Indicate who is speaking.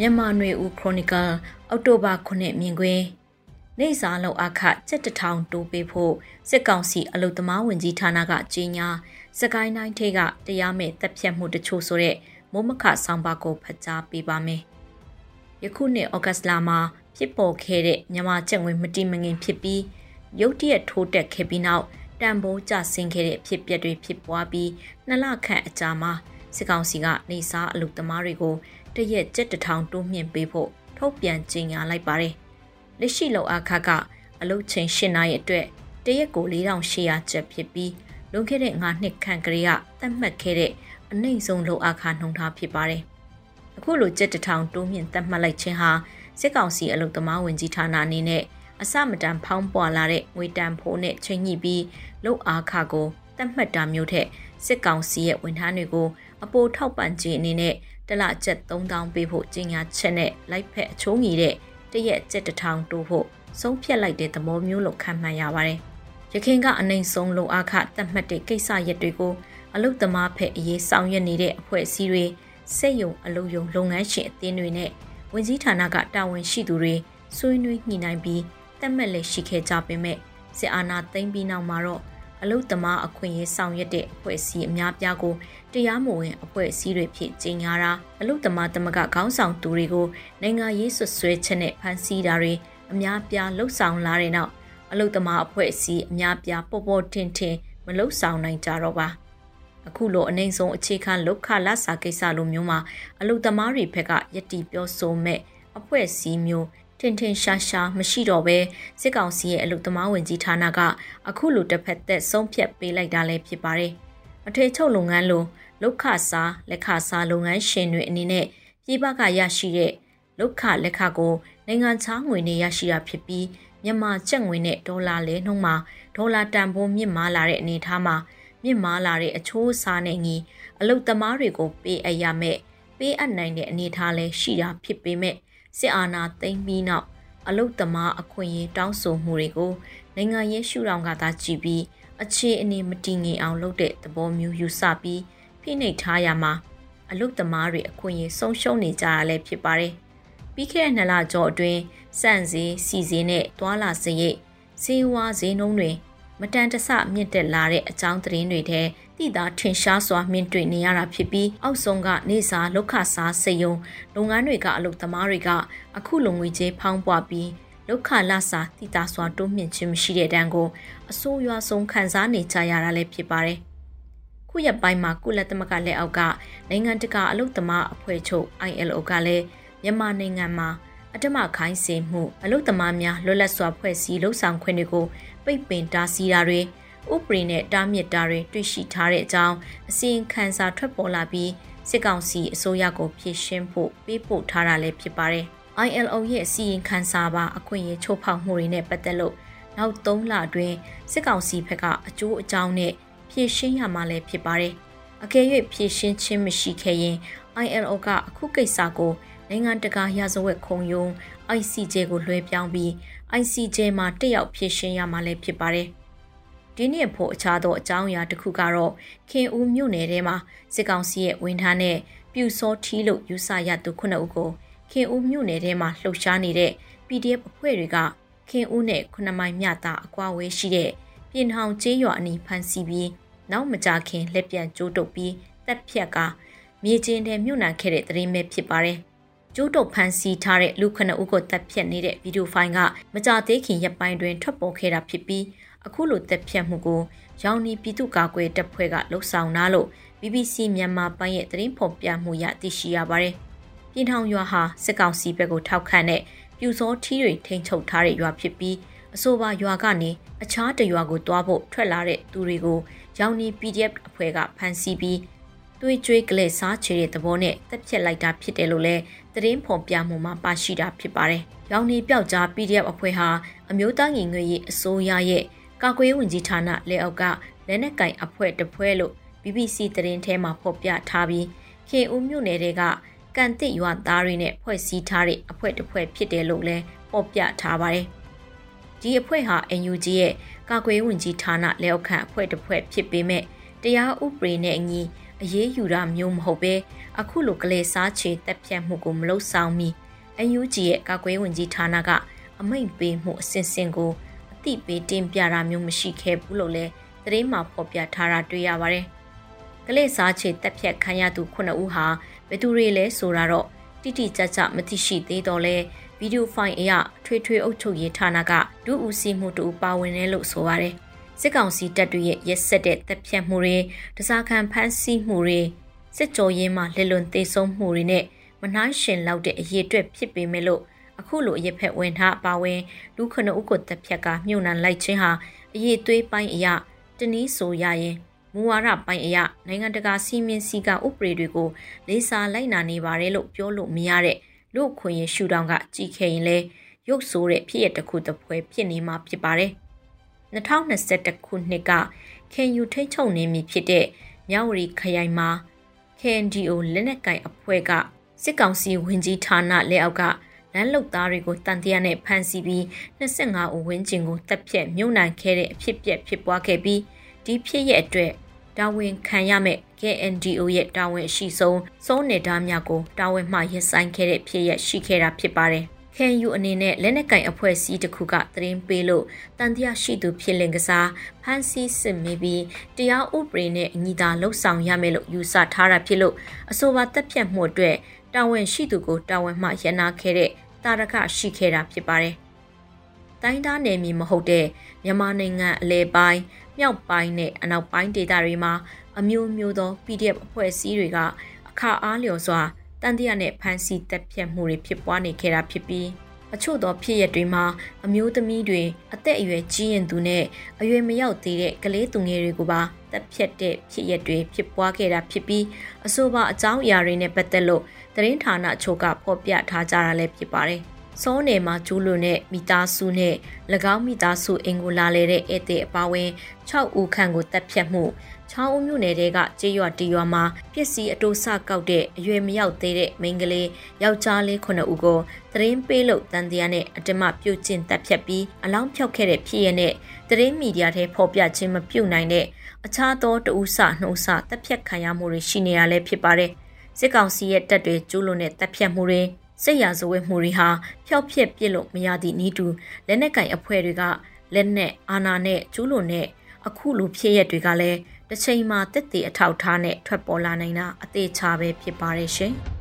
Speaker 1: မြန်မာຫນွေဦးခရိုနီကယ်အောက်တိုဘာ9မြင်ကွင်းနေစာလောက်အခစက်တထောင်တိုးပေးဖို့စစ်ကောင်စီအလုသမားဝင်ကြီးဌာနကကြီးညာစကိုင်းတိုင်းထိကတရားမဲ့တပ်ဖြတ်မှုတချို့ဆိုတဲ့မိုးမခဆောင်ပါကိုဖတ်ကြားပေးပါမယ်။ယခုနှစ်ဩဂတ်လမှာဖြစ်ပေါ်ခဲ့တဲ့မြန်မာချက်ငွေမတိမငင်ဖြစ်ပြီးရုတ်တရက်ထိုးတက်ခဲ့ပြီးနောက်တန်ဖိုးကျဆင်းခဲ့တဲ့ဖြစ်ပျက်တွေဖြစ်ပွားပြီးနှစ်လခန့်အကြာမှာ စစ်ကောင်စီကနေစားအလုသမားတွေကိုတရက်ကျက်တထောင်တိုးမြင့်ပေးဖို့ထုတ်ပြန်ကြေညာလိုက်ပါတယ်။လက်ရှိလောက်အခါကအလုချိန်၈နာရီအတွက်တရက်ကို4800ကျပ်ဖြစ်ပြီးလွန်ခဲ့တဲ့9နှစ်ခန့်ကလေးကသတ်မှတ်ခဲ့တဲ့အနှိမ့်ဆုံးလောက်အခါနှုံထားဖြစ်ပါတယ်။အခုလိုကျက်တထောင်တိုးမြင့်သတ်မှတ်လိုက်ခြင်းဟာစစ်ကောင်စီအလုသမားဝင်ကြီးဌာနအနေနဲ့အစမတန်ဖောင်းပွာလာတဲ့ငွေတန်ဖိုးနဲ့ချိန်ညှိပြီးလုတ်အားခကိုတတ်မှတ်တာမျိုးထက် စစ်ကောင်စီရဲ့ဝန်ထမ်းတွေကိုအပိုထောက်ပံ့ခြင်းအနေနဲ့တလကျပ်3000ပေးဖို့ကြီးညာချက်နဲ့လိုက်ဖက်အချိုးငီတဲ့တရက်ကျပ်တစ်ထောင်တိုးဖို့ဆုံးဖြတ်လိုက်တဲ့သဘောမျိုးလို့ခံမှန်းရပါတယ်။ရခင်ကအနိုင်ဆုံးလုံအခတတ်မှတ်တဲ့ကိစ္စရက်တွေကိုအလုတ်သမားဖက်အရေးဆောင်ရွက်နေတဲ့အဖွဲ့အစည်းတွေစိတ်ယုံအလုတ်ယုံလုပ်ငန်းရှင်အသင်းတွေနဲ့ဝန်ကြီးဌာနကတာဝန်ရှိသူတွေဆွေးနွေးညှိနှိုင်းပြီးတတ်မှတ်လက်ရှိခဲ့ကြပေမဲ့စစ်အာဏာသိမ်းပြီးနောက်မှာတော့ အလုသမားအခွင့်အရေးဆောင်ရွက်တဲ့အဖွဲ့အစည်းအများပြားကိုတရားမဝင်အဖွဲ့အစည်းတွေဖြစ်ကြီးညာတာအလုသမားတမကခေါင်းဆောင်သူတွေကိုနိုင်ငံရေးဆွဆွဲချက်နဲ့ဖမ်းဆီးတာတွေအများပြားလှုပ်ဆောင်လာတဲ့နောက်အလုသမားအဖွဲ့အစည်းအများပြားပေါ်ပေါ်တင်တင်မလှုပ်ဆောင်နိုင်ကြတော့ပါအခုလိုအနိုင်ဆုံးအခြေခံလုခလဆာကိစ္စလိုမျိုးမှာအလုသမားတွေဘက်ကယက်တီပြောဆိုမဲ့အဖွဲ့အစည်းမျိုး ထင်ထင်ရှားရှားမရှိတော့ဘဲစစ်ကောင်စီရဲ့အလုသမားဝင်ကြီးဌာနကအခုလိုတစ်ဖက်သက်ဆုံးဖြတ်ပေးလိုက်တာလည်းဖြစ်ပါတယ်။အထေချုပ်လုပ်ငန်းလိုလောက်ခစားလက်ခစားလုပ်ငန်းရှင်တွေအနေနဲ့ပြည်ပကရရှိတဲ့လောက်ခလက်ခကိုနိုင်ငံခြားငွေနဲ့ရရှိတာဖြစ်ပြီးမြန်မာကျပ်ငွေနဲ့ဒေါ်လာလဲနှုန်းမှာဒေါ်လာတန်ဖိုးမြင့်မားလာတဲ့အနေအထားမှာမြင့်မားလာတဲ့အချိုးအစားနဲ့ညီအလုသမားတွေကိုပေးအပ်ရမယ်ပေးအပ်နိုင်တဲ့အနေအထားလည်းရှိတာဖြစ်ပေမဲ့ စစ်အာဏာသိမ်းပြီးနောက်အလုတ်သမားအခွင့်အရေးတောင်းဆိုမှုတွေကိုနိုင်ငံရေးရှုထောင့်ကသာကြည့်ပြီးအခြေအနေမတည်ငြိမ်အောင်လုပ်တဲ့သဘောမျိုးယူဆပြီးဖိနှိပ်ထားရမှာအလုတ်သမားတွေအခွင့်အရေးဆုံးရှုံးနေကြရလဲဖြစ်ပါတယ်။ပြီးခဲ့တဲ့နှစ်လကျော်အတွင်းစန့်စည်းစီစဉ်နဲ့သွာလာစရိတ်ဈေးဝါးဈေးနှုန်းတွေ မတန်တဆမြင့်တက်လာတဲ့အကြောင်းသတင်းတွေထဲတိသာထင်ရှားစွာမြင့်တွေ့နေရတာဖြစ်ပြီးအောက်ဆုံးကနေစာလောက်ခစားစေယုံလုပ်ငန်းတွေကအလုပ်သမားတွေကအခုလုံငွေကြေးဖောင်းပွားပြီးလောက်ခလစာတိသာစွာတိုးမြင့်ခြင်းမရှိတဲ့တန်းကိုအစိုးရဆုံးခံစားနေကြရတာလည်းဖြစ်ပါတယ်။ခုရက်ပိုင်းမှာကုလသမဂ္ဂလက်အောက်ကနိုင်ငံတကာအလုပ်သမားအဖွဲ့ချုပ် ILO ကလည်းမြန်မာနိုင်ငံမှာအတမခိုင်းစေမှုအလုပ်သမားများလွတ်လပ်စွာဖွဲ့စည်းလှုပ်ဆောင်ခွင့်တွေကို ပိတ်ပင်တားဆီးတာတွေဥပဒေနဲ့တားမြစ်တာတွေတွေ့ရှိထားတဲ့အကြောင်းအစီရင်ခံစာထွက်ပေါ်လာပြီးစစ်ကောင်စီအစိုးရကိုဖြည့်ရှင်းဖို့ပေးပို့ထားတာလည်းဖြစ်ပါတယ်။ ILO ရဲ့အစီရင်ခံစာပါအခွင့်အရေးချိုးဖောက်မှုတွေနဲ့ပတ်သက်လို့နောက်3လအတွင်းစစ်ကောင်စီဘက်ကအကျိုးအကြောင်းနဲ့ဖြည့်ရှင်းရမှာလည်းဖြစ်ပါတယ်။အကယ်၍ဖြည့်ရှင်းခြင်းမရှိခဲ့ရင် ILO ကအခုကိစ္စကိုနိုင်ငံတကာရာဇဝတ်ခုံရုံး ICJ ကိုလွှဲပြောင်းပြီး ICJ မှာတက်ရောက်ဖြည့်ရှင်းရမှာလည်းဖြစ်ပါတယ်။ဒီနှစ်ဖို့အခြားသောအကြောင်းအရာတစ်ခုကတော့ခင်ဦးမြို့နယ်ထဲမှာစစ်ကောင်စီရဲ့ဝန်ထမ်းနဲ့ပြူစောထီးလို့ယူဆရသူခုနှစ်ဦးကိုခင်ဦးမြို့နယ်ထဲမှာလှုပ်ရှားနေတဲ့ PDF အဖွဲ့တွေကခင်ဦးနဲ့ခုနှစ်မိုင်မြတာအကွာဝဲရှိတဲ့ပြင်ဟောင်ကျေးရွာအနီးဖမ်းဆီးပြီးနောက်မကြခင်လက်ပြန်ကျိုးတုပ်ပြီးတပ်ဖြတ်ကမြေကျင်းထဲမြုပ်နှံခဲ့တဲ့သတင်းပဲဖြစ်ပါတယ်။ ကျိုးတုပ်ဖမ်းဆီးထားတဲ့လူခဏဦးကိုတပ်ဖြတ်နေတဲ့ဗီဒီယိုဖိုင်ကမကြသေးခင်ရက်ပိုင်းတွင်ထွက်ပေါ်ခဲ့တာဖြစ်ပြီးအခုလိုတက်ဖြတ်မှုကိုရောင်နီပြည်သူ့ကာကွယ်တပ်ဖွဲ့ကလှုပ်ဆောင်နာလို့ BBC မြန်မာပိုင်းရဲ့သတင်းဖော်ပြမှုရသိရှိရပါတယ်။ပြည်ထောင်ရွာဟာစစ်ကောင်စီဘက်ကိုထောက်ခံတဲ့ပြူစောထီးတွေထိန်ချုပ်ထားတဲ့ရွာဖြစ်ပြီးအဆိုပါရွာကနေအခြားတရွာကိုတွားဖို့ထွက်လာတဲ့သူတွေကိုရောင်နီ PDF အဖွဲ့ကဖမ်းဆီးပြီး တွေးကြွေးကလေးစားချေတဲ့သဘောနဲ့တက်ဖြတ်လိုက်တာဖြစ်တယ်လို့လည်းသတင်းဖော်ပြမှုမှာပါရှိတာဖြစ်ပါတယ်။ရောင်နီပျောက်ကြား PDF အဖွဲ့ဟာအမျိုးသားညီညွတ်ရေးအစိုးရရဲ့ကာကွယ်ဝင်ကြီးဌာနလက်အောက်ကလက်နက်ကင်အဖွဲ့တပွဲလို့ BBC သတင်းထဲမှာဖော်ပြထားပြီးခေဦးမြို့နယ်တွေကကန်တစ်ရွာသားတွေနဲ့ဖွဲ့စည်းထားတဲ့အဖွဲ့တစ်ဖွဲ့ဖြစ်တယ်လို့လည်းဖော်ပြထားပါတယ်။ဒီအဖွဲ့ဟာ NUG ရဲ့ကာကွယ်ဝင်ကြီးဌာနလက်အောက်ခံအဖွဲ့တစ်ဖွဲ့ဖြစ်ပေမဲ့တရားဥပဒေနဲ့အညီ အရေးယူတာမျိုးမဟုတ်ပဲအခုလိုကလေးစားချေတက်ဖြတ်မှုကိုမလုပ်ဆောင်မီအယူကြီးရဲ့ကာကွယ်ဝင်ကြီးဌာနကအမိန့်ပေးမှုအစဉ်စဉ်ကိုအတိပေးတင်ပြတာမျိုးမရှိခဲ့ဘူးလို့လည်းသတင်းမှာဖော်ပြထားတာတွေ့ရပါတယ်။ကလေးစားချေတက်ဖြတ်ခံရသူ9ဦးဟာဘယ်သူတွေလဲဆိုတာတော့တိတိကျကျမသိရှိသေးတော့လဲဗီဒီယိုဖိုင်အရထွေထွေအုပ်ချုပ်ရေးဌာနကဒုဦးစီးမှုတူပါဝင်တယ်လို့ဆိုပါတယ်။ စစ်ကောင်စီတပ်တွေရဲ့ရက်ဆက်တဲ့တပ်ဖြတ်မှုတွေတစားခံဖမ်းဆီးမှုတွေစစ်ကြောရေးမှလက်လွန်သေးဆုံးမှုတွေနဲ့မနှိုင်းရှင်လောက်တဲ့အရေးအတွက်ဖြစ်ပေမဲ့လို့အခုလိုအရက်ဖက်ဝင်ထားပါဝင်လူခဏဥကိုတပ်ဖြတ်ကမြုံနှံလိုက်ခြင်းဟာအရေးသွေးပိုင်းအရာတနည်းဆိုရရင်မူဝါဒပိုင်းအရနိုင်ငံတကာစီမင်းစည်းကဥပဒေတွေကိုလေးစားလိုက်နာနေပါတယ်လို့ပြောလို့မရတဲ့လူခွင့်ရရှူတောင်းကကြည်ခဲ့ရင်လဲရုပ်ဆိုးတဲ့ဖြစ်ရတစ်ခုတစ်ပွဲဖြစ်နေမှာဖြစ်ပါတယ် 2021ခုနှစ်ကခင်ယူထိတ်ချုံနေပြီဖြစ်တဲ့မြဝတီခရိုင်မှာ KNDO လက်နက်ကင်အဖွဲ့ကစစ်ကောင်စီဝင်ကြီးဌာနလက်အောက်ကလမ်းလုတ်သားတွေကိုတန်တရားနဲ့ဖမ်းဆီးပြီး25ဦးဝန်းကျင်ကိုတပ်ဖြတ်မြုံနှံခဲ့တဲ့အဖြစ်ပြက်ဖြစ်ပွားခဲ့ပြီးဒီဖြစ်ရဲ့အတွက်တာဝန်ခံရမဲ့ KNDO ရဲ့တာဝန်ရှိဆုံးစုံးနေသားများကိုတာဝန်မှရပ်ဆိုင်ခဲ့တဲ့ဖြစ်ရရှိခဲ့တာဖြစ်ပါတယ်။ KNU အနေနဲ့လက်နက်ကင်အဖွဲ့အစည်းတစ်ခုကသတင်းပေးလို့တန်တရားရှိသူဖြစ်လင်ကစားဖမ်းဆီးစစ်မေးပြီးတရားဥပဒေနဲ့အညီသာလှုပ်ဆောင်ရမယ်လို့ယူဆထားတာဖြစ်လို့အဆိုပါတက်ဖြတ်မှုအတွက်တာဝန်ရှိသူကိုတာဝန်မှရနာခဲ့တဲ့တာရခရှိခဲ့တာဖြစ်ပါတယ်။တိုင်းသားနယ်မြေမဟုတ်တဲ့မြန်မာနိုင်ငံအလဲပိုင်းမြောက်ပိုင်းနဲ့အနောက်ပိုင်းဒေသတွေမှာအမျိုးမျိုးသော PDF အဖွဲ့အစည်းတွေကအခါအားလျော်စွာတ န်တရားနဲ့ဖမ်းဆီးတပ်ဖြတ်မှုတွေဖြစ်ပွားနေခဲ့တာဖြစ်ပြီးအချို့သောဖြစ်ရပ်တွေမှာအမျိုးသမီးတွေအသက်အရွယ်ကြီးရင်သူနဲ့အရွယ်မရောက်သေးတဲ့ကလေးသူငယ်တွေကိုပါတပ်ဖြတ်တဲ့ဖြစ်ရပ်တွေဖြစ်ပွားခဲ့တာဖြစ်ပြီးအဆိုပါအကြောင်းအရာတွေနဲ့ပတ်သက်လို့သတင်းဌာနအချို့ကဖော်ပြထားကြတာလည်းဖြစ်ပါတယ်။စောနယ်မှာကျူးလွန်တဲ့မိသားစုနဲ့၎င်းမိသားစုအင်ကိုလာလေတဲ့ဧည့်သည်အပါဝင်6ဦးခန့်ကိုတပ်ဖြတ်မှု ချောင်းဦးမြို့နယ်တဲကကျေးရွာတီရွာမှာပစ္စည်းအတိုးဆကောက်တဲ့အရွယ်မရောက်သေးတဲ့မိန်းကလေးယောက်ျားလေး9ဦးကိုသတင်းပေးလို့တန်တရားနဲ့အတမပြုတ်ကျင့်တပ်ဖြတ်ပြီးအလောင်းဖြောက်ခဲ့တဲ့ဖြစ်ရတဲ့သတင်းမီဒီယာထဲဖော်ပြခြင်းမပြုတ်နိုင်တဲ့အခြားသောတဦးဆနှုံးဆတပ်ဖြတ်ခံရမှုတွေရှိနေရလဲဖြစ်ပါတယ်စစ်ကောင်စီရဲ့တပ်တွေကျူးလွန်တဲ့တပ်ဖြတ်မှုတွေစစ်ရာဇဝတ်မှုတွေဟာဖျောက်ဖျက်ပစ်လို့မရသည့်ဤတူလက်နက်ကင်အဖွဲ့တွေကလက်နက်အာဏာနဲ့ကျူးလွန်တဲ့အခုလိုဖြစ်ရက်တွေကလည်း တစ်ချိန်မှာတက်တည်အထောက်ထားနဲ့ထွက်ပေါ်လာနိုင်တာအသေးချာပဲဖြစ်ပါရဲ့ရှင်။